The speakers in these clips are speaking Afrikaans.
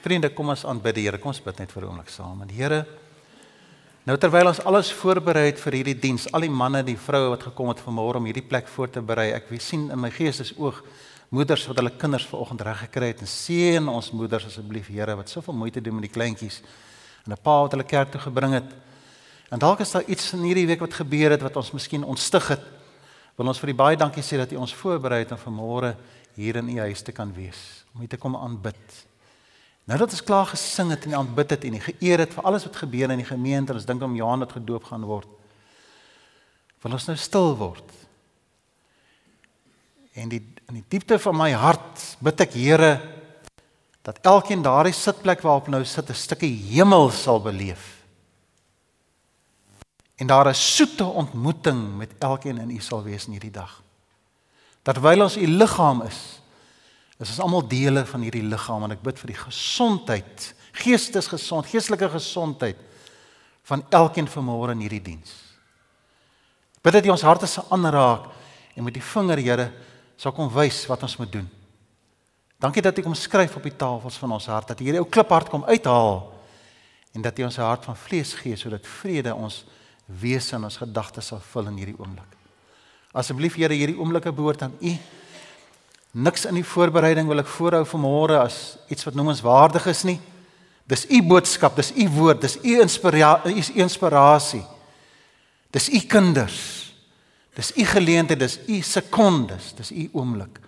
Vriende, kom ons aanbid die Here. Kom ons bid net vir 'n oomblik saam. En Here Nou terwyl ons alles voorberei het vir hierdie diens, al die manne, die vroue wat gekom het vanmôre om hierdie plek voor te berei, ek sien in my gees is oog moeders wat hulle kinders vanoggend reg gekry het en seën ons moeders asseblief Here wat soveel moeite doen met die kleintjies en 'n pa wat hulle kerk toe gebring het. En dalk is daar iets in hierdie week wat gebeur het wat ons miskien ontstig het. Wil ons vir u baie dankie sê dat u ons voorberei het om vanmôre hier in u huis te kan wees, om u te kom aanbid. Nou dat ons klaar gesing het en aanbid het en geëer het vir alles wat gebeur in die gemeente, ons dink om Johan wat gedoop gaan word. Wil ons nou stil word. En die in die diepte van my hart bid ek Here dat elkeen daardie sitplek waarop nou sit 'n stukkie hemel sal beleef. En daar 'n soete ontmoeting met elkeen in U sal wees in hierdie dag. Terwyl ons U liggaam is, is ons almal dele van hierdie liggaam en ek bid vir die gesondheid, geestesgesond, geestelike gesondheid van elkeen vanmôre in hierdie diens. Bid dat U ons harte se aanraak en met die vinger, Here, sal kom wys wat ons moet doen. Dankie dat U kom skryf op die tafels van ons hart, dat U hierdie ou kliphart kom uithaal en dat U ons hart van vlees gee sodat vrede ons wese en ons gedagtes sal vul in hierdie oomblik. Asseblief Here, hierdie oomblikke behoort aan U. Niks in die voorbereiding wil ek voorhou vir môre as iets wat noemenswaardig is nie. Dis U boodskap, dis U woord, dis U inspirasie. Dis U kinders. Dis u geleentheid, dis u sekondes, dis u oomblik.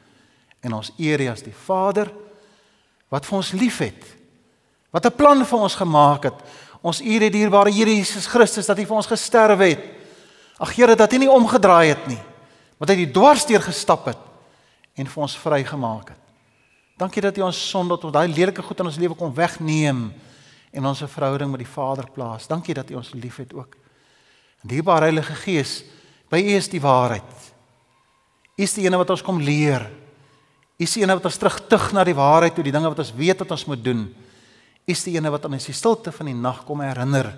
En ons eer U as die Vader wat vir ons liefhet. Wat 'n plan vir ons gemaak het. Ons eer die dierbare Here Jesus Christus dat hy vir ons gesterf het. Ag Here, dat hy nie omgedraai het nie, dat hy dwarsdeur gestap het en vir ons vrygemaak het. Dankie dat U ons sonde tot daai lelike goed in ons lewe kom wegneem en ons 'n verhouding met die Vader plaas. Dankie dat U ons liefhet ook. En dierbare Heilige Gees, By U is die waarheid. U is die een wat ons kom leer. U is die een wat ons terugtug na die waarheid toe, die dinge wat ons weet wat ons moet doen. U is die een wat aan ons die stilte van die nag kom herinner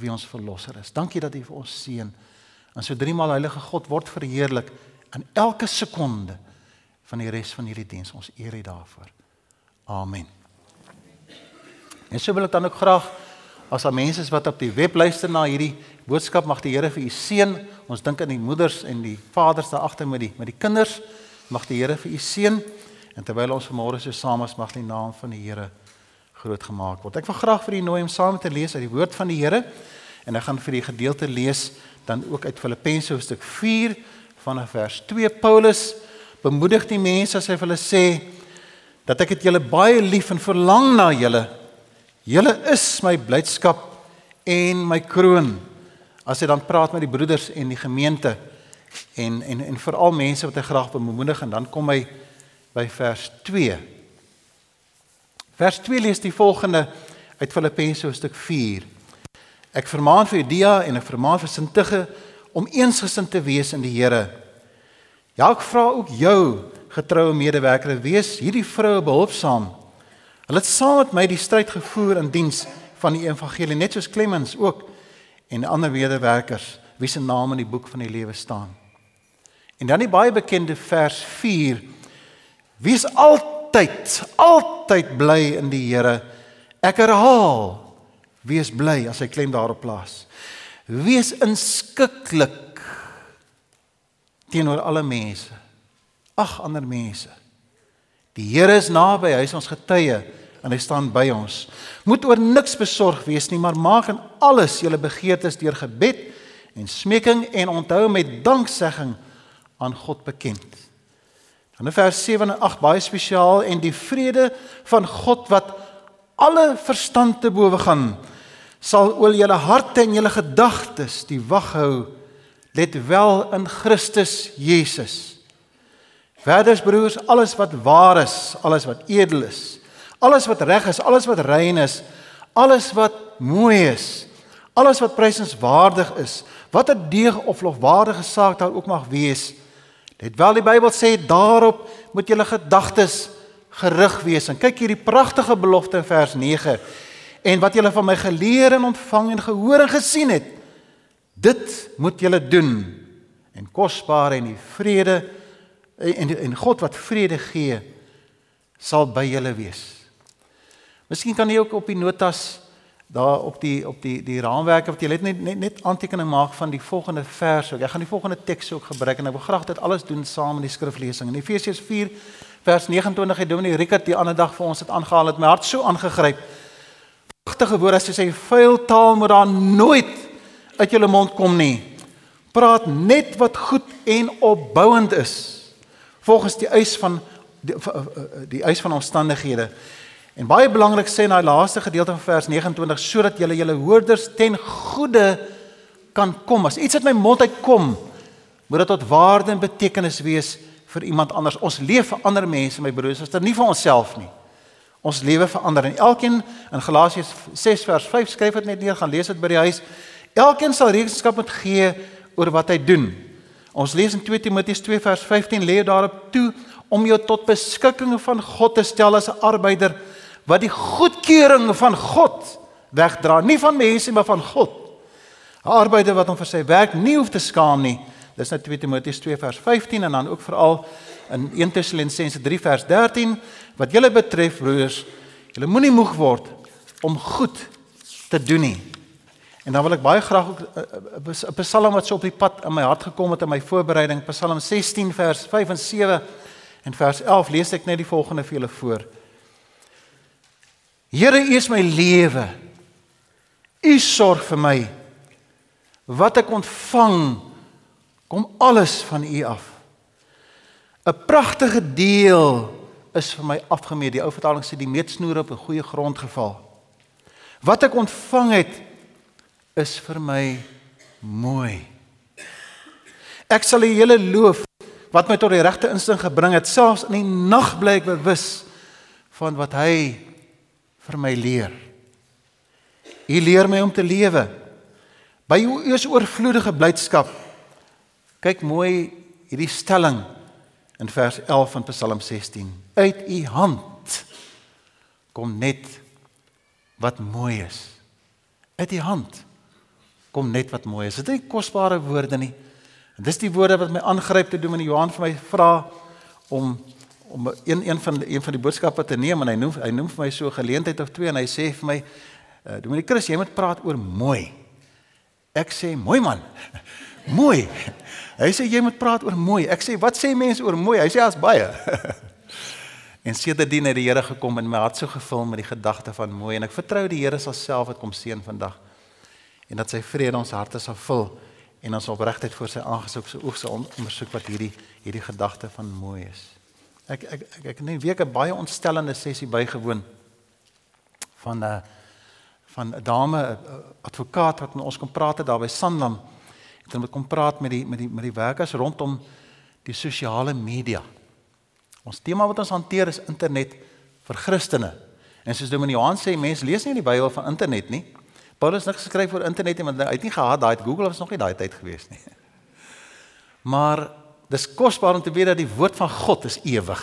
wie ons verlosser is. Dankie dat U vir ons seën. En so drie maal Heilige God word verheerlik in elke sekonde van die res van hierdie diens. Ons eer U daarvoor. Amen. En so wil ek dan ook graag as daar mense is wat op die web luister na hierdie boodskap mag die Here vir u seën. Ons dink aan die moeders en die vaders daar agter met die met die kinders. Mag die Here vir u seën. En terwyl ons vanmôre so saam is, mag die naam van die Here groot gemaak word. Ek wil graag vir u nooi om saam te lees uit die woord van die Here. En ek gaan vir die gedeelte lees dan ook uit Filippense hoofstuk 4 vanaf vers 2. Paulus bemoedig die mense as hy vir hulle sê dat ek het julle baie lief en verlang na julle. Julle is my blydskap en my kroon as hy dan praat met die broeders en die gemeente en en en veral mense wat hy graag bemoedig en dan kom hy by vers 2. Vers 2 lees die volgende uit Filippense hoofstuk 4. Ek vermaan vir Judia en ek vermaan vir Sintige om eensgesind te wees in die Here. Ja, ek vra ook jou getroue medewerkers wees hierdie vroue behulpsaam. Hulle het saam met my die stryd gevoer in diens van die evangelie net soos Clemens ook en ander medewerkers wie se name in die boek van die lewe staan. En dan die baie bekende vers 4: Wees altyd, altyd bly in die Here. Ek herhaal, wees bly as hy klem daarop plaas. Wees inskikkelik teenoor alle mense. Ag ander mense. Die Here is naby, hy is ons getuie en hy staan by ons. Moet oor niks besorg wees nie, maar maak in alles julle begeertes deur gebed en smeking en onthou met danksegging aan God bekend. Dan in vers 7 en 8 baie spesiaal en die vrede van God wat alle verstand te bowe gaan sal oor julle harte en julle gedagtes die wag hou let wel in Christus Jesus. Verders broers, alles wat waar is, alles wat edel is, Alles wat reg is, alles wat rein is, alles wat mooi is, alles wat prysenswaardig is, watter deeg of lofwaardige saak daar ook mag wees. Let wel die Bybel sê daarop moet julle gedagtes gerig wees. En kyk hierdie pragtige belofte in vers 9. En wat julle van my geleer en ontvang en gehoor en gesien het, dit moet julle doen. En kosbare en die vrede en en God wat vrede gee sal by julle wees. Miskien kan jy ook op die notas daar op die op die die raamwerke wat jy net net net aantekening maak van die volgende vers. Ek gaan die volgende teks ook gebruik en ek wil graag dit alles doen saam in die skriflesing. In Efesiërs 4 vers 29 het Dominee Rickert die ander dag vir ons dit aangehaal het my hart so aangegryp. Pragtige woorde as hy sê vuil taal moet daar nooit uit julle mond kom nie. Praat net wat goed en opbouend is volgens die eis van die, die eis van omstandighede. En baie belangrik sê in daai laaste gedeelte van vers 29 sodat julle julle hoorders ten goeie kan kom. As iets uit my mond uitkom, moet dit tot waarde en betekenis wees vir iemand anders. Ons leef vir ander mense, my broers, dit nie vir onsself nie. Ons lewe vir ander en elkeen in Galasiërs 6 vers 5 skryf dit net neer, gaan lees dit by die huis. Elkeen sal rekenskap moet gee oor wat hy doen. Ons lees in 2 Timoteus 2 vers 15 lê daarop toe om jou tot beskikking van God te stel as 'n arbeider wat die goedkeuring van God wegdra, nie van mense maar van God. 'n Arbeider wat hom vir sy werk nie hoef te skaam nie. Dis nou 2 Timoteus 2 vers 15 en dan ook veral in 1 Tessalonisense 3 vers 13 wat julle betref broers, julle moenie moeg word om goed te doen nie. En dan wil ek baie graag ook 'n Psalm wat so op die pad in my hart gekom het in my voorbereiding, Psalm 16 vers 5 en 7 en vers 11 lees ek net die volgende vir julle voor. Here, U is my lewe. U sorg vir my. Wat ek ontvang, kom alles van U af. 'n Pragtige deel is vir my afgemeet. Die ou vertaling sê die meetsnoer op 'n goeie grond geval. Wat ek ontvang het is vir my mooi. Ek sal die hele loof wat my tot die regte insig gebring het, selfs in die nag bly ek bewus van wat hy vir my leer. U leer my om te lewe by u eers oorvloedige blydskap. Kyk mooi hierdie stelling in vers 11 van Psalm 16. Uit u hand kom net wat mooi is. Uit u hand kom net wat mooi is. Dit is nie kosbare woorde nie. En dis die woorde wat my aangryp te doen en Johan vir my vra om om een een van een van die boodskappe te neem en hy noem hy noem vir my so geleentheid of twee en hy sê vir my uh, Dominee Chris jy moet praat oor mooi. Ek sê mooi man. mooi. Hy sê jy moet praat oor mooi. Ek sê wat sê mense oor mooi? Hy sê as baie. en sedertdien het die Here gekom en my hart so gevul met die gedagte van mooi en ek vertrou die Here sal self dit kom seën vandag. En dat sy vrede ons harte sal vul en ons opregtheid voor sy aangesig se oog sal ondersoek wat hierdie hierdie gedagte van mooi is. Ek ek ek ek het net week 'n baie ontstellende sessie bygewoon van 'n uh, van 'n dame 'n advokaat wat met ons kom praat het daar by Sanlam. Het hulle kom praat met die met die met die werkers rondom die sosiale media. Ons tema wat ons hanteer is internet vir Christene. En soos Dominee Johan sê, mense lees nie die Bybel van internet nie. Paulus niks geskryf oor internet nie want hy het nie gehad daai Google was nog nie daai tyd gewees nie. Maar Dis kosbaar om te weet dat die woord van God is ewig.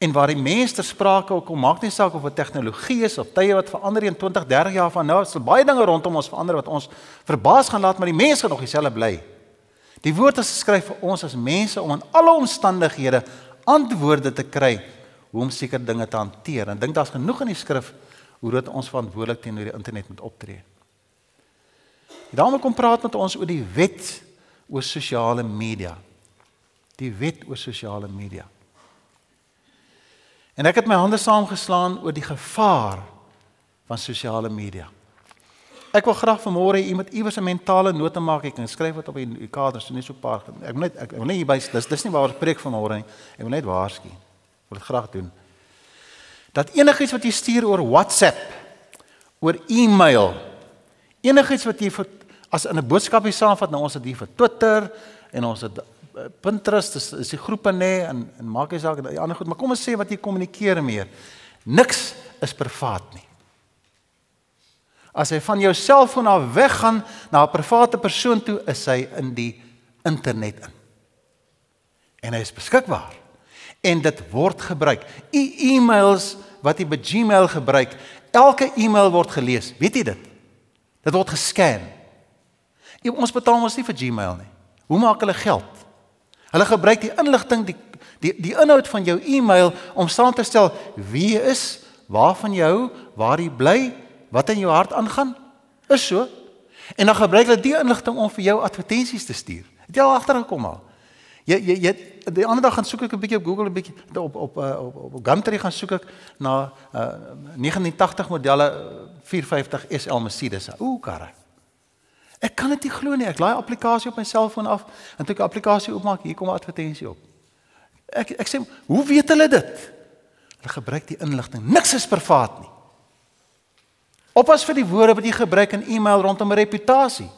En waar die mens ter sprake ook kom, maak nie saak of dit tegnologie is of tye wat verander in 20, 30 jaar van nou, is baie dinge rondom ons verander wat ons verbaas gaan laat, maar die mense nog dieselfde bly. Die woord is geskryf vir ons as mense om in alle omstandighede antwoorde te kry hoe om seker dinge te hanteer. En dink daar's genoeg in die skrif hoe dit ons verantwoordelik teenoor die internet moet optree. Daarom kom praat met ons oor die wet oor sosiale media die wet oor sosiale media. En ek het my hande saamgeslaan oor die gevaar van sosiale media. Ek wil graag vanmôre iemand iewers 'n mentale nota maak ek en skryf dit op in die kader so net so 'n paar. Ek wil net ek wil net hier by dis dis nie waar ek preek vanmôre nie. Ek wil net waarsku. Ek wil dit graag doen. Dat enigiets wat jy stuur oor WhatsApp, oor e-mail, enigiets wat jy vir as in 'n boodskapie saamvat, nou ons het hier vir Twitter en ons het Pinterest is is die groepe nê nee, en en maak jy saak en die ander goed, maar kom ons sê wat jy kommunikeer meer. Niks is privaat nie. As hy van jou selfoon af weggaan na 'n private persoon toe, is hy in die internet in. En hy is beskikbaar. En dit word gebruik. U e-mails wat jy by Gmail gebruik, elke e-mail word gelees. Weet jy dit? Dit word gescan. Ons betaal mos nie vir Gmail nie. Hoe maak hulle geld? Hulle gebruik die inligting die die die inhoud van jou e-mail om saam te stel wie jy is, waarvan jy hou, waar jy bly, wat in jou hart aangaan. Is so. En dan gebruik hulle die inligting om vir jou advertensies te stuur. Het jy al agtergekom al? Jy jy jy die ander dag gaan soek ek 'n bietjie op Google 'n bietjie op op op op, op Gumtree gaan soek ek na uh, 1980 modelle 450 SL Mercedes. Ooh karre. Ek kan dit nie glo nie. Ek laai 'n applikasie op my selfoon af en toe ek die applikasie oopmaak, hier kom 'n advertensie op. Ek ek sê, "Hoe weet hulle dit?" Hulle gebruik die inligting. Niks is privaat nie. Oppas vir die woorde wat jy gebruik in e-mail rondom reputasie.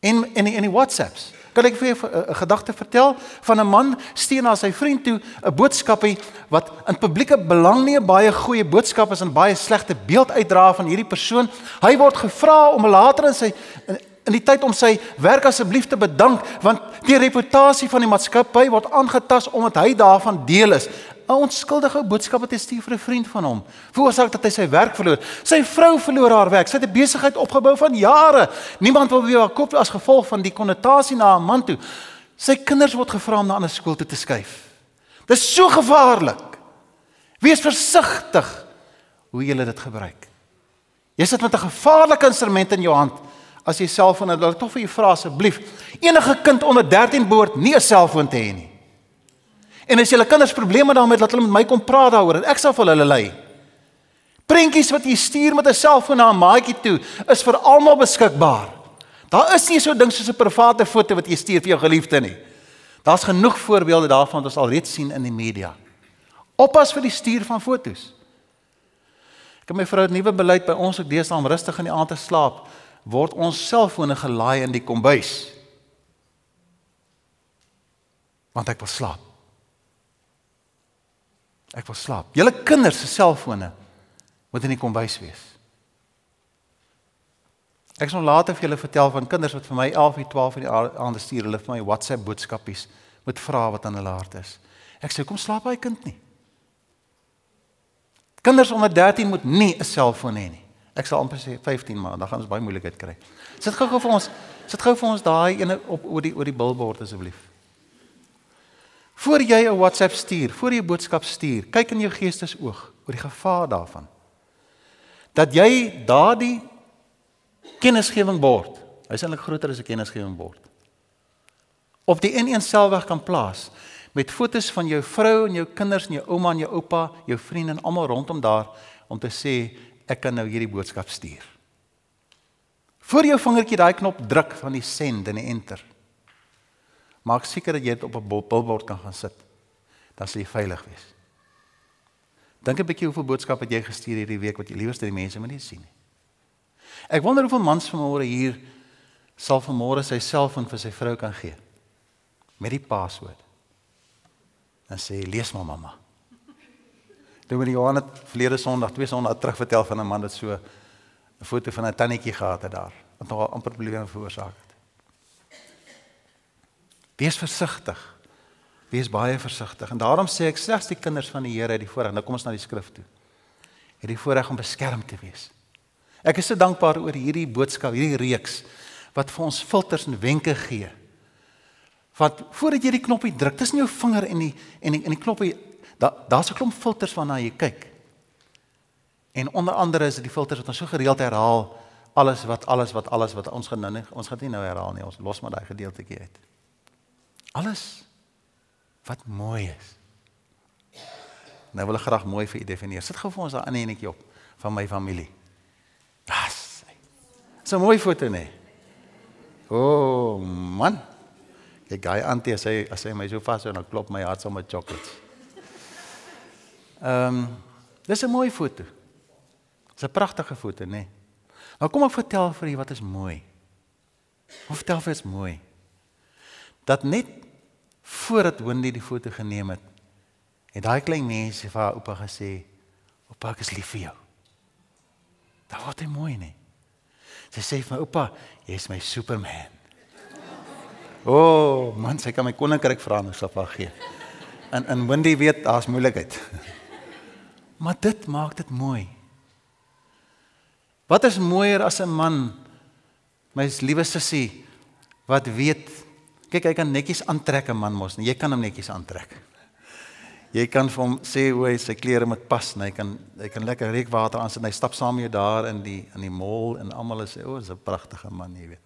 En in in die WhatsApps. Kan ek vir jou 'n gedagte vertel van 'n man stuur na sy vriend toe 'n boodskapie wat in publieke belang nie 'n baie goeie boodskap is en baie slegte beeld uitdra van hierdie persoon. Hy word gevra om later in sy in die tyd om sy werk asseblief te bedank want die reputasie van die maatskappy word aangetas omdat hy daarvan deel is. 'n Onskuldige boodskap wat hy stuur vir 'n vriend van hom, veroorsaak dat hy sy werk verloor. Sy vrou verloor haar werk. Sy het 'n besigheid opgebou van jare. Niemand wil weer haar koop as gevolg van die konnotasie na 'n man toe. Sy kinders word gevra om na 'n ander skool toe te skuif. Dis so gevaarlik. Wees versigtig hoe jy dit gebruik. Jy sit met 'n gevaarlike instrument in jou hand as jy selfoon het, wil ek tog vir u vra asseblief. Enige kind onder 13 behoort nie 'n selfoon te hê nie. En as julle kinders probleme daarmee het, laat hulle met my kom praat daaroor en ek sal vir hulle lei. Prentjies wat jy stuur met 'n selfoon na 'n maatjie toe, is vir almal beskikbaar. Daar is nie so 'n ding soos 'n private foto wat jy stuur vir jou geliefde nie. Daar's genoeg voorbeelde daarvan wat ons al reeds sien in die media. Oppas vir die stuur van fotos. Ek en my vrou het nuwe beleid by ons ek deesdae om rustig in die aand te slaap word ons selfone gelaai in die kombuis. Want ek wil slaap. Ek wil slaap. Julle kinders se selfone moet in die kombuis wees. Ek sal later vir julle vertel van kinders wat vir my 11 en 12 in die aand stuur hulle vir my WhatsApp boodskapies met vrae wat aan hulle hart is. Ek sê kom slaap hy kind nie. Kinders onder 13 moet nie 'n selfoon hê nie. Ek sal amper sê 15 maar dan gaan ons baie moeilikheid kry. Sit gou-gou vir ons, sit gou vir ons daai ene op oor die oor die billboard asseblief. Voor jy 'n WhatsApp stuur, voor jy 'n boodskap stuur, kyk in jou geestesoog oor die gevaar daarvan. Dat jy daardie kennisgewing bord, hy's eintlik groter as 'n kennisgewing bord. Op die N1 selfweg kan plaas met fotos van jou vrou en jou kinders en jou ouma en jou oupa, jou vriende en almal rondom daar om te sê ek kan nou hierdie boodskap stuur. Voor jou vingertjie daai knop druk van die send en die enter. Maak seker dat jy dit op 'n billboard kan gaan sit. Dan sal jy veilig wees. Dink 'n bietjie hoeveel boodskappe jy gestuur hierdie week wat jy liewerste die mense moet nie sien nie. Ek wonder hoeveel mans vanmôre hier sal vanmôre sy selfoon vir sy vrou kan gee met die paswoord. En sê lees maar mamma. Toe met Johan het verlede Sondag, twee Sondae terug vertel van 'n man wat so 'n foto van 'n tannetjie gehad het daar, wat nogal amper probleme veroorsaak het. Wees versigtig. Wees baie versigtig. En daarom sê ek slegs die kinders van die Here het die voorreg. Nou kom ons na die skrif toe. Het die voorreg om beskerm te wees. Ek is so dankbaar oor hierdie boodskap, hierdie reeks wat vir ons filters en wenke gee. Want voordat jy die knoppie druk, tussen jou vinger en die en die, en die knoppie Daar daar's 'n klomp filters waarna jy kyk. En onder andere is dit die filters wat ons so gereeld herhaal, alles wat alles wat alles wat ons gaan nou nie ons gaan nie nou herhaal nie, ons los maar daai gedeeltjie uit. Alles wat mooi is. Nou wil ek graag mooi vir u definieer. Sit gou vir ons daai ander enetjie op van my familie. Das. So mooi foto nê. O oh, man. Kyk, hy antie sê as hy my so vas en dan klop my hart sommer chocolates. Ehm um, dis 'n mooi foto. Dis 'n pragtige foto, nê. Nee. Maar kom ek vertel vir julle wat is mooi. Kom vertel vir is mooi. Dat net voordat Wendy die foto geneem het, het daai klein mensie vir haar oupa gesê, "Oupa, ek is lief vir jou." Dit word mooi, nê. Sy sê vir my oupa, "Jy is my Superman." O, oh, man, sy kan my koninkryk vra sal vir haar gee. En en Wendy weet daar's moeilikheid. Maar dit maak dit mooi. Wat is mooier as 'n man, my liewe sussie, wat weet, kyk hy kan netjies aantrek 'n man mos, jy kan hom netjies aantrek. Jy kan vir hom sê hoe hy sy klere moet pas, en hy kan hy kan lekker reukwater aansit en hy stap saam met jou daar in die in die mall en almal sê o, oh, dis 'n pragtige man, jy weet.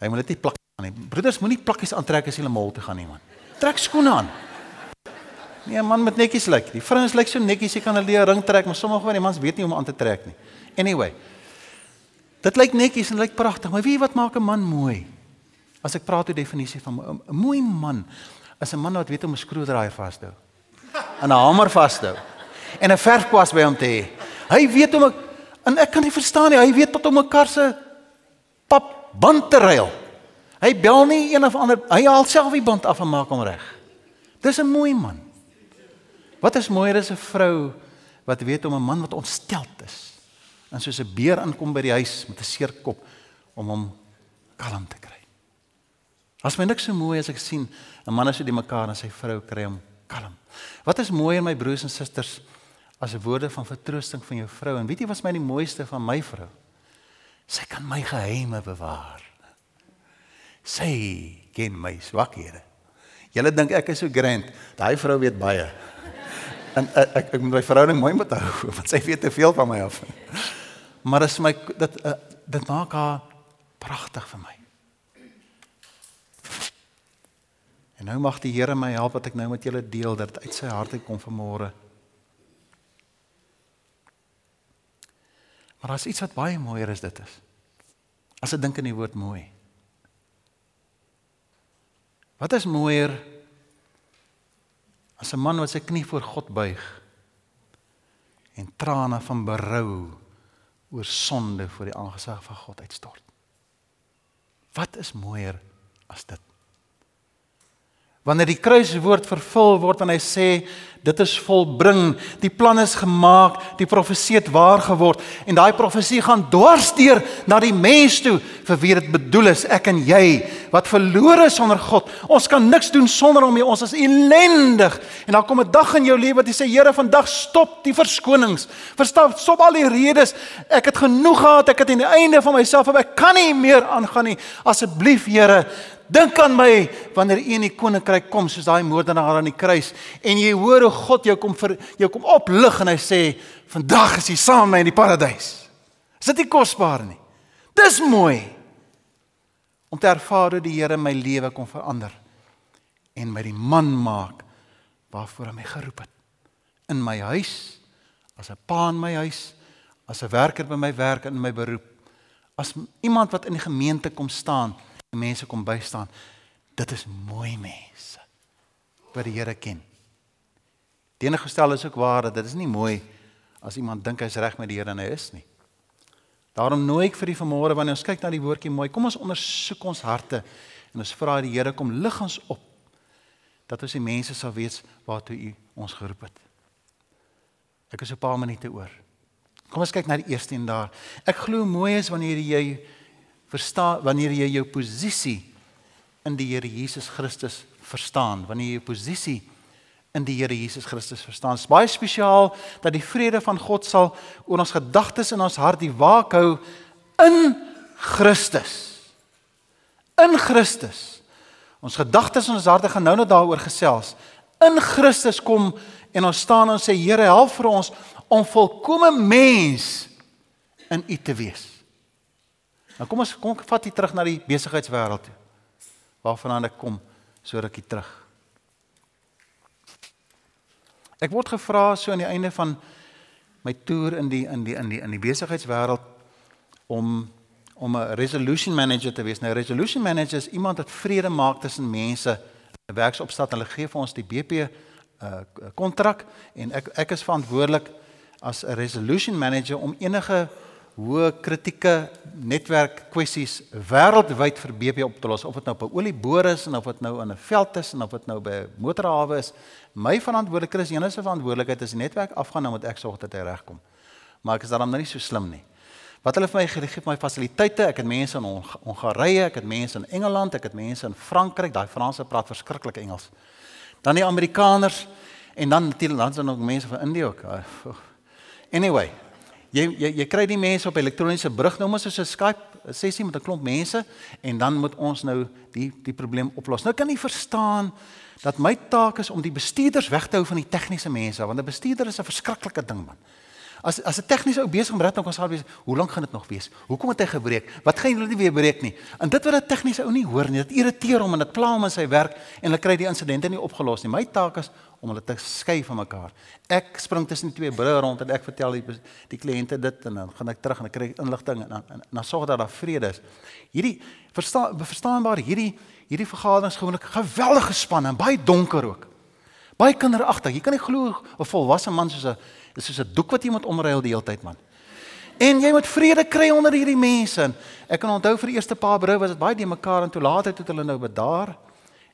Hy moet net nie plak aan nie. Broeders moenie plakkies aantrek as jy na mall toe gaan nie, man. Trek skoene aan. Nee, man met netjies lyk. Die vrouens lyk so netjies, jy kan hulle 'n ring trek, maar sommige van die mans weet nie hoe om aan te trek nie. Anyway. Dit lyk netjies en lyk pragtig, maar wie wat maak 'n man mooi? As ek praat oor definisie van 'n mooi man, is 'n man wat weet om 'n skroedraaier vas te hou en 'n hamer vashou en 'n verfkwas by hom te hê. Hy weet om en ek kan nie verstaan nie, hy weet tot om 'n kar se pap band te ruil. Hy bel nie een of ander, hy haal self die band af en maak hom reg. Dis 'n mooi man. Wat is mooier as 'n vrou wat weet om 'n man wat ontsteld is en soos 'n beer aankom by die huis met 'n seer kop om hom kalm te kry. As my niks so mooi as ek sien 'n man as hy die mekaar en sy vrou kry hom kalm. Wat is mooi in my broers en susters as woorde van vertroosting van jou vrou en weet jy wat my die mooiste van my vrou? Sy kan my geheime bewaar. Sy ken my swakhede. Julle dink ek is so grand. Daai vrou weet baie. En ek ek, ek moet my verhouding mooi haar hou want sy weet te veel van my af. Maar dit is my dit uh, dit maak haar pragtig vir my. En nou mag die Here my help wat ek nou met julle deel dat uit sy hart uit kom vanmôre. Maar daar's iets wat baie mooier is dit is. As ek dink aan die woord mooi. Wat is mooier as 'n man wat sy knie voor God buig en trane van berou oor sonde voor die aangesig van God uitstort? Wat is mooier as dit? Wanneer die kruiswoord vervul word en hy sê dit is volbring, die plan is gemaak, die profesie het waar geword en daai profesie gaan dwarsdeur na die mens toe vir wie dit bedoel is, ek en jy wat verlore is sonder God. Ons kan niks doen sonder hom nie. Ons is ellendig. En dan kom 'n dag in jou lewe wat jy sê Here, vandag stop die verskonings. Verstap, stop al die redes. Ek het genoeg gehad. Ek het aan die einde van myself, ek kan nie meer aangaan nie. Asseblief Here, Dink aan my wanneer u in die koninkryk kom soos daai moordenaar aan die kruis en jy hoor hoe God jou kom vir jou kom oplig en hy sê vandag is jy saam met my in die paradys. Is dit nie kosbaar nie? Dis mooi om te ervaar hoe die Here my lewe kom verander en my die man maak waarvoor hy my geroep het. In my huis, as 'n pa in my huis, as 'n werker by my werk en in my beroep, as iemand wat in die gemeente kom staan mense kom bystaan. Dit is mooi mense wat die Here ken. Teenoorgestel is ook waar dat dit is nie mooi as iemand dink hy's reg met die Here en hy is nie. Daarom nooi ek vir die vanmôre wanneer ons kyk na die woordjie mooi, kom ons ondersoek ons harte en ons vra die Here kom lig ons op dat ons die mense sal weet waartoe U ons geroep het. Ek is 'n paar minute oor. Kom ons kyk na die eerste een daar. Ek glo mooi is wanneer jy verstaan wanneer jy jou posisie in die Here Jesus Christus verstaan, wanneer jy jou posisie in die Here Jesus Christus verstaan. Dit is baie spesiaal dat die vrede van God sal oor ons gedagtes en ons hart die waak hou in Christus. In Christus. Ons gedagtes en ons harte gaan nou net daaroor gesels. In Christus kom en ons staan en sê Here help vir ons om volkomme mens in U te wees. Nou kom ons kom vat hier terug na die besigheidswêreld toe. Waarvandaan ek kom so rukkie terug. Ek word gevra so aan die einde van my toer in die in die in die in die besigheidswêreld om om 'n resolution manager te wees. Nou resolution manager is iemand wat vrede maak tussen mense in 'n werksopstat. Hulle gee vir ons die BP uh kontrak en ek ek is verantwoordelik as 'n resolution manager om enige hoe kritieke netwerk kwessies wêreldwyd vir BP op te los of dit nou op 'n olieboor is en of dit nou in 'n veld is en of dit nou by 'n motorhawe is. My verantwoordelikheid is enige verantwoordelikheid as die netwerk afgaan dan moet ek sorg dat hy regkom. Maar ek is daarom nou nie so slim nie. Wat hulle vir my gegee het my fasiliteite, ek het mense in Hongarye, ek het mense in Engeland, ek het mense in Frankryk, daai Franse praat verskriklik Engels. Dan die Amerikaners en dan natuurlik dan is daar nog mense van Indië ook. Anyway, Jy jy jy kry die mense op elektroniese brug nou maar soos 'n Skype sessie met 'n klomp mense en dan moet ons nou die die probleem oplos. Nou kan jy verstaan dat my taak is om die bestuurders weg te hou van die tegniese mense want 'n bestuurder is 'n verskriklike ding man. As as 'n tegniese ou besig om rat dan sal wees, hoe lank gaan dit nog wees? Hoekom het hy gebreek? Wat gaan hulle nie weer breek nie? En dit wat 'n tegniese ou nie hoor nie, dit irriteer hom en dit pla hom in sy werk en hulle kry die insidente nie opgelos nie. My taak is om hulle te skei van mekaar. Ek spring tussen die twee brûe rond en ek vertel die die kliënte dit en dan gaan ek terug en ek kry inligting en dan en dan sorg dat daar vrede is. Hierdie verstaan verstaanbaar hierdie hierdie vergaderings gewoonlik geweldig gespanne en baie donker ook. Baie kinderagtig. Jy kan nie glo 'n volwasse man soos 'n soos 'n doek wat moet omruil die hele tyd man. En jy moet vrede kry onder hierdie mense. En ek kan onthou vir die eerste paar brou was dit baie die mekaar en toe later het hulle nou bedaar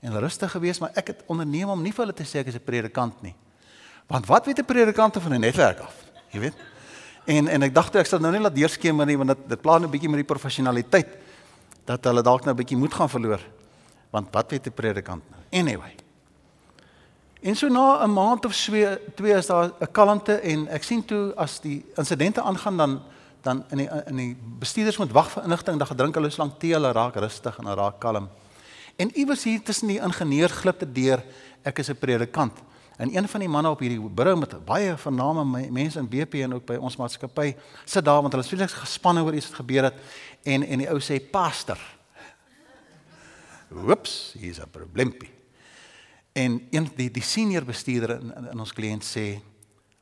en rustig gewees, maar ek het onderneem om nie vir hulle te sê ek is 'n predikant nie. Want wat weet 'n predikant van 'n netwerk af? Jy weet? En en ek dink ek sal nou net laat deurskemer nie want dit dit pla net 'n bietjie met die professionaliteit dat hulle dalk nou 'n bietjie moed gaan verloor. Want wat weet 'n predikant nou? Anyway. En so na 'n maand of twee twee is daar 'n kalmte en ek sien toe as die insidente aangaan dan dan in die in die bestuurders moet wag vir inligting, dan gedrink hulle so lank tee, hulle raak rustig en hulle raak kalm. En iewers hier tussen die ingenieur glip dit deur, ek is 'n predikant. En een van die manne op hierdie bureau met baie vername mense in BP en ook by ons maatskappy sit daar want hulle is vreeslik gespanne oor iets wat gebeur het en en die ou sê pastor. Oeps, hier's 'n probleempie. En een die die senior bestuurder in, in, in ons kliënt sê,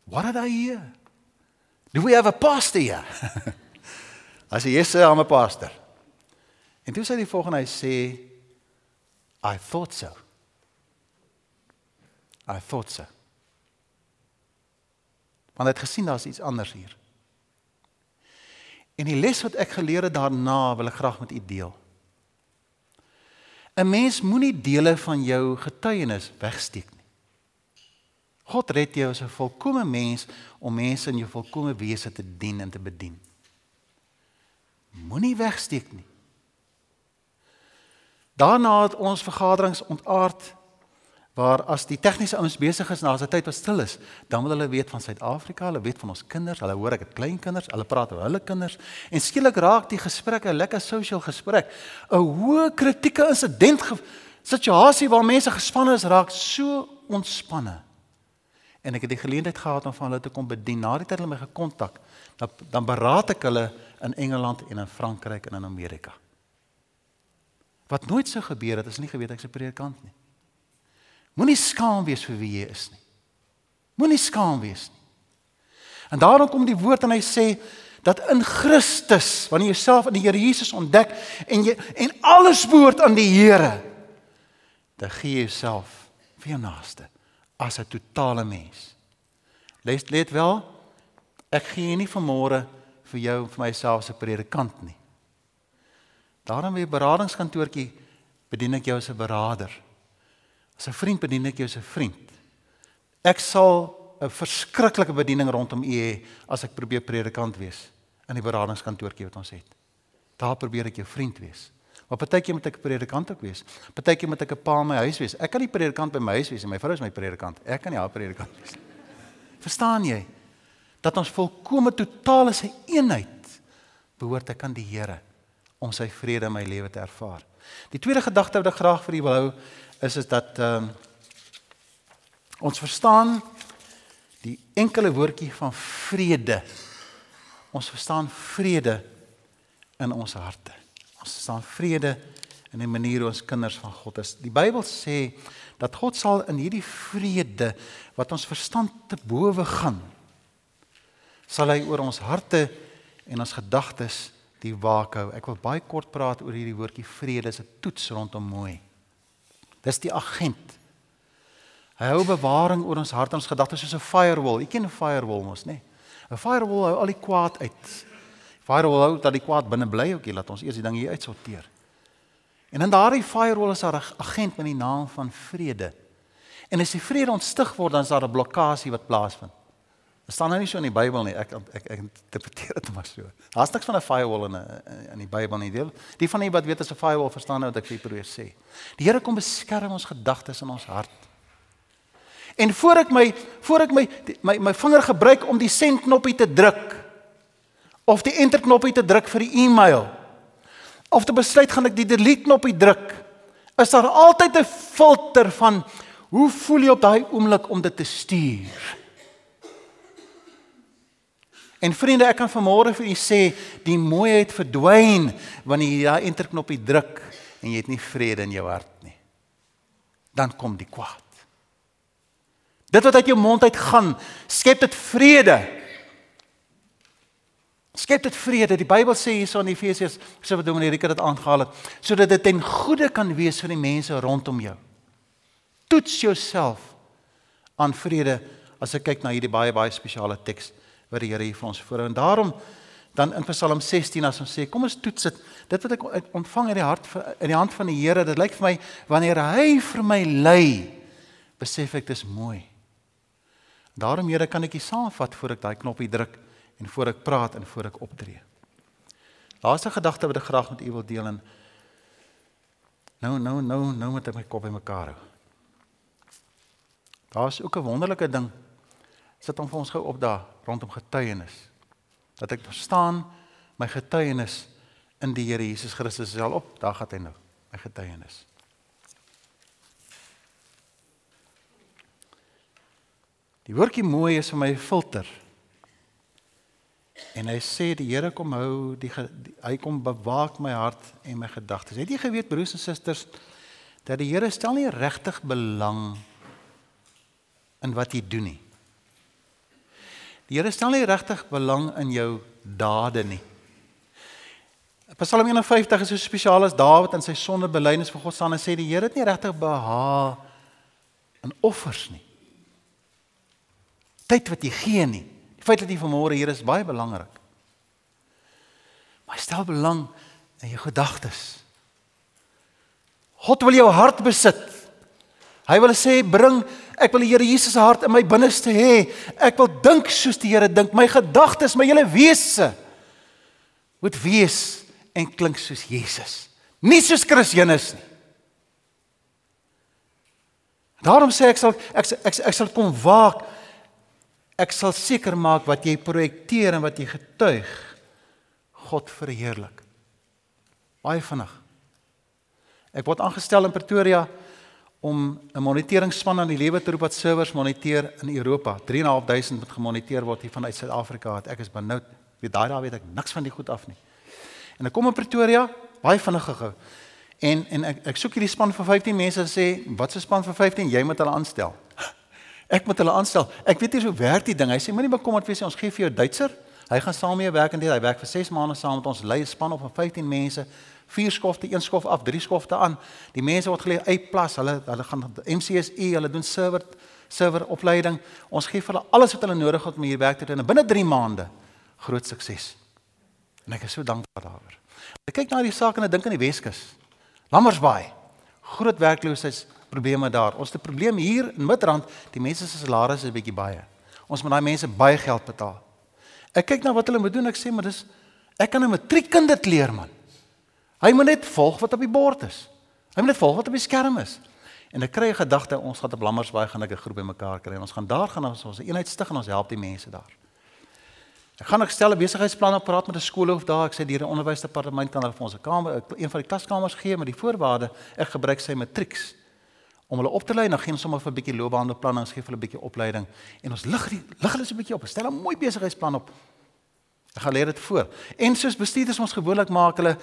"What are they here? Do we have a pastor here?" As hy sê, "I'm a pastor." En toe sê die volgende, hy sê, "I thought so." I thought so. Want hy het gesien daar's iets anders hier. En die les wat ek geleer het daarna wil ek graag met u deel. 'n Mens moenie dele van jou getuienis wegsteek nie. God red jou as 'n volkomme mens om mense in jou volkomme wese te dien en te bedien. Moenie wegsteek nie. Daarna het ons vergaderings ontaard waar as die tegniese ouens besig is na 'n tyd wat stil is, dan wil hulle weet van Suid-Afrika, hulle weet van ons kinders, hulle hoor ek het klein kinders, hulle praat oor hulle kinders en skielik raak die gesprek 'n lekker social gesprek. 'n Hoë kritieke insident situasie waar mense gespanne is raak so ontspanne. En ek het die geleentheid gehad om van hulle te kom bedien. Na die tyd hulle my gekontak, dan dan beraad ek hulle in Engeland en in Frankryk en in Amerika. Wat nooit sou gebeur het as nie geweet ek's 'n predikant nie. Moenie skaam wees vir wie jy is nie. Moenie skaam wees nie. En daarom kom die woord en hy sê dat in Christus, wanneer jy jouself in die Here Jesus ontdek en jy en alles behoort aan die Here, dan gee jy jouself vir jou naaste as 'n totale mens. Let let wel, ek gee nie vanmôre vir jou vir myself as 'n predikant nie. Daarom weer beradingskantoortjie bedien ek jou as 'n beraader. As 'n vriend bedien ek jou as 'n vriend. Ek sal 'n verskriklike bediening rondom u hê as ek probeer predikant wees in die beradingskantoortjie wat ons het. Daar probeer ek jou vriend wees. Maar partykeer moet ek 'n predikant ook wees. Partykeer moet ek 'n pa in my huis wees. Ek kan nie predikant by my huis wees nie. My vrou is my predikant. Ek kan nie haar predikant wees nie. Verstaan jy? Dat ons volkome totale sy eenheid behoort ek aan die Here om sy vrede in my lewe te ervaar. Die tweede gedagte wat ek graag vir u wil hou is is dat ehm um, ons verstaan die enkele woordjie van vrede. Ons verstaan vrede in ons harte. Ons verstaan vrede in die manier hoe ons kinders van God is. Die Bybel sê dat God sal in hierdie vrede wat ons verstand te bowe gaan sal hy oor ons harte en ons gedagtes die waak hou. Ek wil baie kort praat oor hierdie woordjie vrede. Dit is 'n toets rondom mooi. Dis die agent. Hy hou bewaring oor ons hart en ons gedagtes soos 'n firewall. Ek ken 'n firewall mos, nê? Nee. 'n Firewall hou al die kwaad uit. Firewall hou dat die kwaad binne bly ookie, laat ons eers die ding hier uitsorteer. En in daardie firewall is daar 'n agent met die naam van vrede. En as die vrede ontstig word, dan is daar 'n blokkade wat plaasvind. Dit staan nou nie so in die Bybel nie. Ek ek ek interpreteer dit maar so. Daar's niks van 'n firewall in 'n in die Bybel nie. Deel. Die van die wat weet as 'n firewall verstaan nou wat ek vir probeer sê. Die Here kom beskerm ons gedagtes in ons hart. En voor ek my voor ek my my my vinger gebruik om die sendknoppie te druk, of die enter knoppie te druk vir die e-mail of te besluit gaan ek die delete knoppie druk is daar altyd 'n filter van hoe voel jy op daai oomblik om dit te stuur En vriende, ek kan vanmôre vir u sê, die mooiheid verdwyn wanneer jy daai enter knoppie druk en jy het nie vrede in jou hart nie. Dan kom die kwaad. Dit wat uit jou mond uit gaan, skep dit vrede. Skep dit vrede. Die Bybel sê hierso in Efesiërs, so wat Dominee Rika dit aangehaal het, sodat dit ten goeie kan wees vir die mense rondom jou. Toets jouself aan vrede as ek kyk na hierdie baie baie spesiale teks wat die Here hier vir ons voorhou. En daarom dan in Psalm 16 as ons sê, kom ons toets dit. Dit wat ek ontvang in die hart in die hand van die Here, dit lyk vir my wanneer hy vir my lei, besef ek dis mooi. Daarom Here kan ek dit saamvat voor ek daai knoppie druk en voor ek praat en voor ek optree. Laaste gedagte wat ek graag met u wil deel en nou nou nou nou met my kop in mekaar hou. Daar's ook 'n wonderlike ding sit hom vir ons gou op daar rondom getuienis. Dat ek verstaan my getuienis in die Here Jesus Christus is al op, daar gaan hy nou, my getuienis. Die woordjie mooi is vir my filter. En hy sê die Here kom hou die, die hy kom bewaak my hart en my gedagtes. Het jy geweet broers en susters dat die Here stel nie regtig belang in wat jy doen nie. Die Here stel nie regtig belang in jou dade nie. Psalm 51 is so spesiaal as Dawid in sy sondebelydenis vir God staan en sê die Here het nie regtig behaag in offers nie. Tyd wat jy gee nie. Die feit dat jy vanmôre hier is baie belangrik. Maar stel belang in jou gedagtes. God wil jou hart besit. Hy wil sê bring Ek wil die Here Jesus se hart in my binneste hê. Ek wil dink soos die Here dink. My gedagtes, my hele wese moet wees en klink soos Jesus. Nie soos Christus nie. Daarom sê ek sal ek ek, ek, ek sal kom waak. Ek sal seker maak wat jy projekteer en wat jy getuig God verheerlik. Baie vinnig. Ek word aangestel in Pretoria om 'n moniteringsspan aan die lewe te roep wat servers moniteer in Europa. 3.500 moet gemoniteer word hier vanuit Suid-Afrika. Ek is benoud. Weet daai daar weet ek niks van die goed af nie. En ek kom in Pretoria, baie vinnig gehou. En en ek ek soek hierdie span van 15 mense sê, "Wat 'n span van 15? Jy moet hulle aanstel." Ek moet hulle aanstel. Ek weet nie hoe werk die ding. Hy sê, "Moenie bekommerd wees nie, ons gee vir jou Duitser. Hy gaan saam jou werk en dit. Hy werk vir 6 maande saam met ons lei span op van 15 mense vier skofte, een skof af, drie skofte aan. Die mense word geleer uit plas. Hulle hulle gaan MCSE, hulle doen server server opleiding. Ons gee vir hulle alles wat hulle nodig het om hier werk te doen en binne 3 maande groot sukses. En ek is so dankbaar daaroor. Ek kyk na die saak en ek dink aan die Weskus. Lammersbaai. Groot werkloosheidsprobleme daar. Ons het 'n probleem hier in Midrand. Die mense se salarisse is bietjie baie. Ons moet daai mense baie geld betaal. Ek kyk na wat hulle moet doen. Ek sê, maar dis ek kan 'n matriekkind dit leer man. Hy moet net volg wat op die bord is. Hy moet net volg wat op die skerm is. En ek kry 'n gedagte ons gaan op Lammersbaai gaan ek 'n groep bymekaar kry en ons gaan daar gaan ons ons eenheid stig en ons help die mense daar. Ek gaan ek stel 'n besigheidsplan op praat met 'n skoolhoof daar. Ek sê die onderwysdepartement kan hulle vir ons 'n kamer een van die klaskamers gee met die voorwaarde ek gebruik sy matrieks om hulle op te lei en dan gee ons sommer vir 'n bietjie loopbaanbeplanning, ons gee vir hulle 'n bietjie opleiding en ons lig lig hulle so 'n bietjie op. Stel 'n mooi besigheidsplan op. Ek gaan leer dit voor. En soos bestuurders ons gewoonlik maak hulle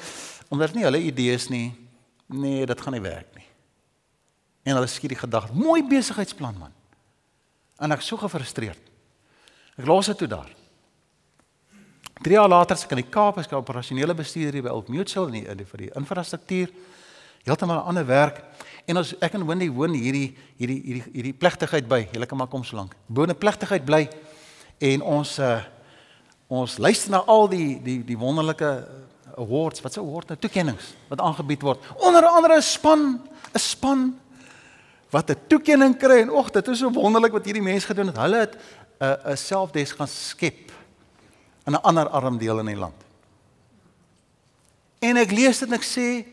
omdat nie hulle idees nie. Nee, dit gaan nie werk nie. En hulle skiet die gedagte, mooi besigheidsplan man. En ek so gefrustreerd. Ek los dit toe daar. 3 jaar later se kan die Kaap as operasionele bestuurder by Old Mutual in die vir die infrastruktuur heeltemal 'n ander werk. En ons ek en Wendy woon hierdie hierdie hierdie hierdie plegtigheid by. Julle kan maar kom so lank. Boone plegtigheid bly en ons uh ons luister na al die die die wonderlike awards, wat se award nou toekennings wat aangebied word. Onder andere 'n span, 'n span wat 'n toekenning kry en ag, dit is so wonderlik wat hierdie mense gedoen het. Hulle het 'n 'n selfdes gaan skep in 'n ander arm deel in die land. En ek lees dit en ek sê,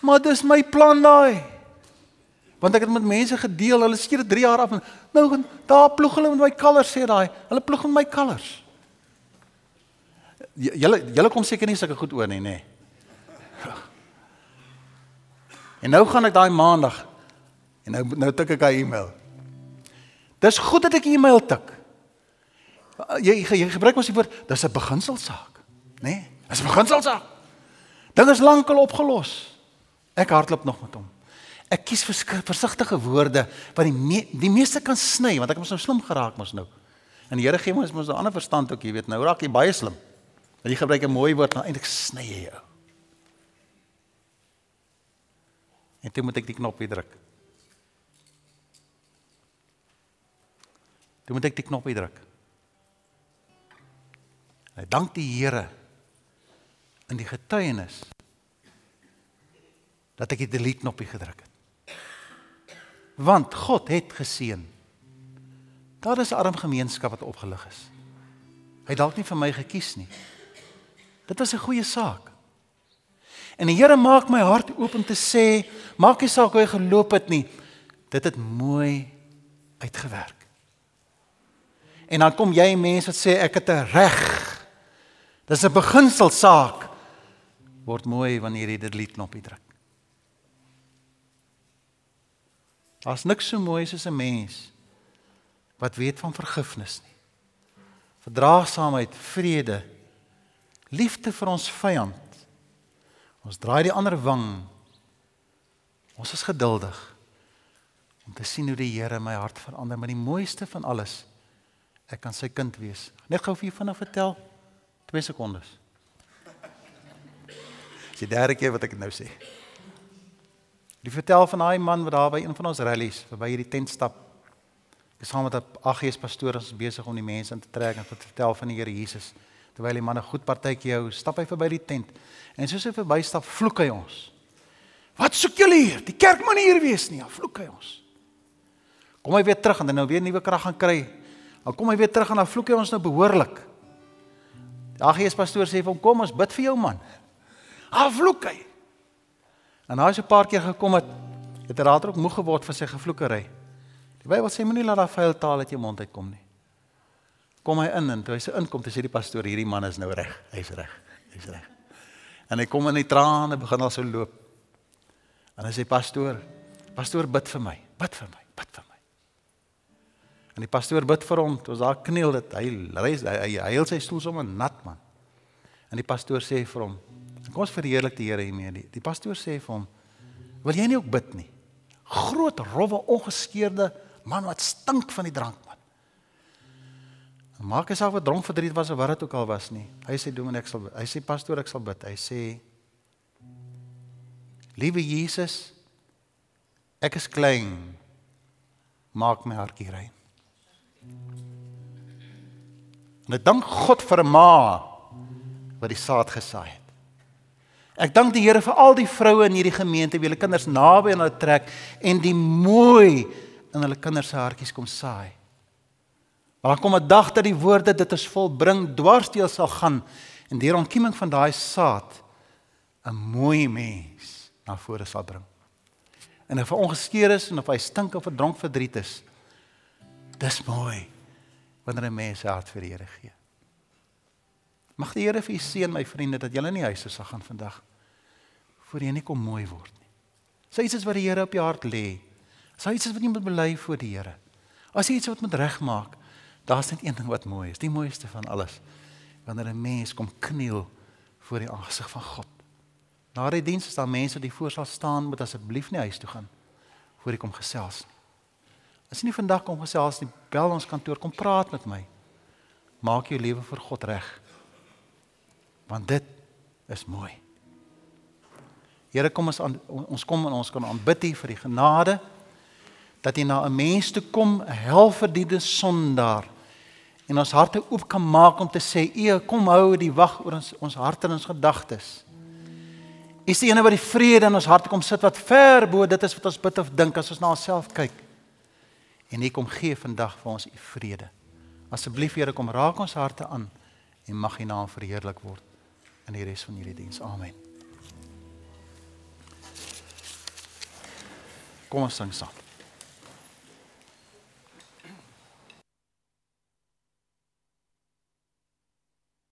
"Maar dis my plan daai." Want ek het met mense gedeel, hulle skiet 3 jaar af en nou daar ploeg hulle met my kalvers sê daai. Hulle ploeg met my kalvers. Julle julle kom seker nie sulke goed oor nie, nê. En nou gaan ek daai maandag en nou nou tik ek 'n e-mail. Dis goed dat ek 'n e-mail tik. Jy jy gebruik mos die woord, dis 'n beginselsaak, nê? Nee, dis 'n beginselsaak. Ding is lankal opgelos. Ek hardloop nog met hom. Ek kies versigtige woorde wat die me, die meeste kan sny want ek het mos nou slim geraak mos nou. En die Here gee ons mos 'n ander verstand ook, jy weet, nou raak jy baie slim. Jy gebruik 'n mooi woord, maar eintlik sny jy jou. En toe moet ek die knoppie druk. Toe moet ek die knoppie druk. En dank die Here in die getuienis dat ek die delete knoppie gedruk het. Want God het geseën. Daar is arm gemeenskap wat opgelig is. Hy dalk nie vir my gekies nie. Dit was 'n goeie saak. En die Here maak my hart oop om te sê, maak nie saak hoe hy geloop het nie, dit het mooi uitgewerk. En dan kom jy mense wat sê ek het 'n reg. Dis 'n beginsel saak. Word mooi wanneer jy dit lied knoppie druk. Daar's niks so mooi soos 'n mens wat weet van vergifnis nie. Verdraagsaamheid, vrede, liefde vir ons vyand. Ons draai die ander wang. Ons is geduldig om te sien hoe die Here my hart verander, maar die mooiste van alles, ek kan sy kind wees. Net gou vir julle vinnig vertel. 2 sekondes. Dis die derde keer wat ek dit nou sê. Die vertel van daai man wat daar by een van ons rallies verby hierdie tent stap. Ek saam met 'n aggees pastoor ons besig om die mense in te trek en te vertel van die Here Jesus. Terwyl die man 'n goed partytjie hou, stap hy verby die tent. En soos hy verbystap, vloek hy ons. Wat soek julle hier? Die kerk moet hier wees nie. Vloek hy ons. Kom hy weer terug en dan nou weer nuwe krag gaan kry. Dan kom hy weer terug en dan vloek hy ons nou behoorlik. Die aggees pastoor sê hom: "Kom ons bid vir jou man." Ah, vloek hy. En hy het 'n paar keer gekom het het hy later ook moeg geword van sy gevloekery. Die Bybel sê moenie laat daai vuil taal uit jou mond uitkom nie. Kom hy in en toe hy se inkom, toe sê die pastoor hierdie man is nou reg. Hy's reg. Hy's reg. En hy kom in die trane begin al so loop. En hy sê pastoor, pastoor bid vir my. Bid vir my. Bid vir my. En die pastoor bid vir hom, toe daar kniel dit. Hy reis hy, hy, heel sy stoel sommer nat man. En die pastoor sê vir hom, Kom ons verheerlik die Here hiermee. Die, die pastoor sê vir hom: "Wil jy nie ook bid nie? Groot, rowwe, ongeskeurde man wat stink van die drank man." Maak hy dronk verdriet was of wat dit ook al was nie. Hy sê: "Doen en ek sal hy sê pastoor ek sal bid." Hy sê: "Liewe Jesus, ek is klein. Maak my hartjie rein." En ek dank God vir 'n ma wat die saad gesaai het. Ek dank die Here vir al die vroue in hierdie gemeente wie hulle kinders naby aan hulle trek en die mooi in hulle kinders se hartjies kom saai. Maar dan kom 'n dag dat die woorde dit is volbring dwarsdeel sal gaan en deur ontkieming van daai saad 'n mooi mens na vore sal bring. En of hy ongeskeer is en of hy stink of verdronk verdriet is, dis mooi wanneer 'n mens sy hart vir die Here gee. Mag die Here vir u seën my vriende dat julle nie huise sal gaan vandag voor jy nie kom mooi word nie. Sê iets wat die Here op jou hart lê. Sê iets wat jy moet bely voor die Here. As jy iets wat moet regmaak, daar's net een ding wat mooi is, die mooiste van alles. Wanneer 'n mens kom kniel voor die aangesig van God. Na die diens is daar mense wat voor sal staan moet asseblief nie huis toe gaan voor jy kom gesels nie. As jy nie vandag kom gesels nie, bel ons kantoor, kom praat met my. Maak jou lewe vir God reg want dit is mooi. Here kom ons aan ons kom en ons kan aanbid U vir die genade dat U na 'n mens toe kom, 'n helverdiende sondaar en ons harte oop kan maak om te sê U kom hou die wag oor ons ons harte en ons gedagtes. U is die ene wat die vrede in ons harte kom sit wat ver bo dit is wat ons bid of dink as ons na onsself kyk. En U kom gee vandag vir ons U vrede. Asseblief Here kom raak ons harte aan en mag U naam verheerlik word in die res van hierdie diens. Amen. Kom ons sing saam.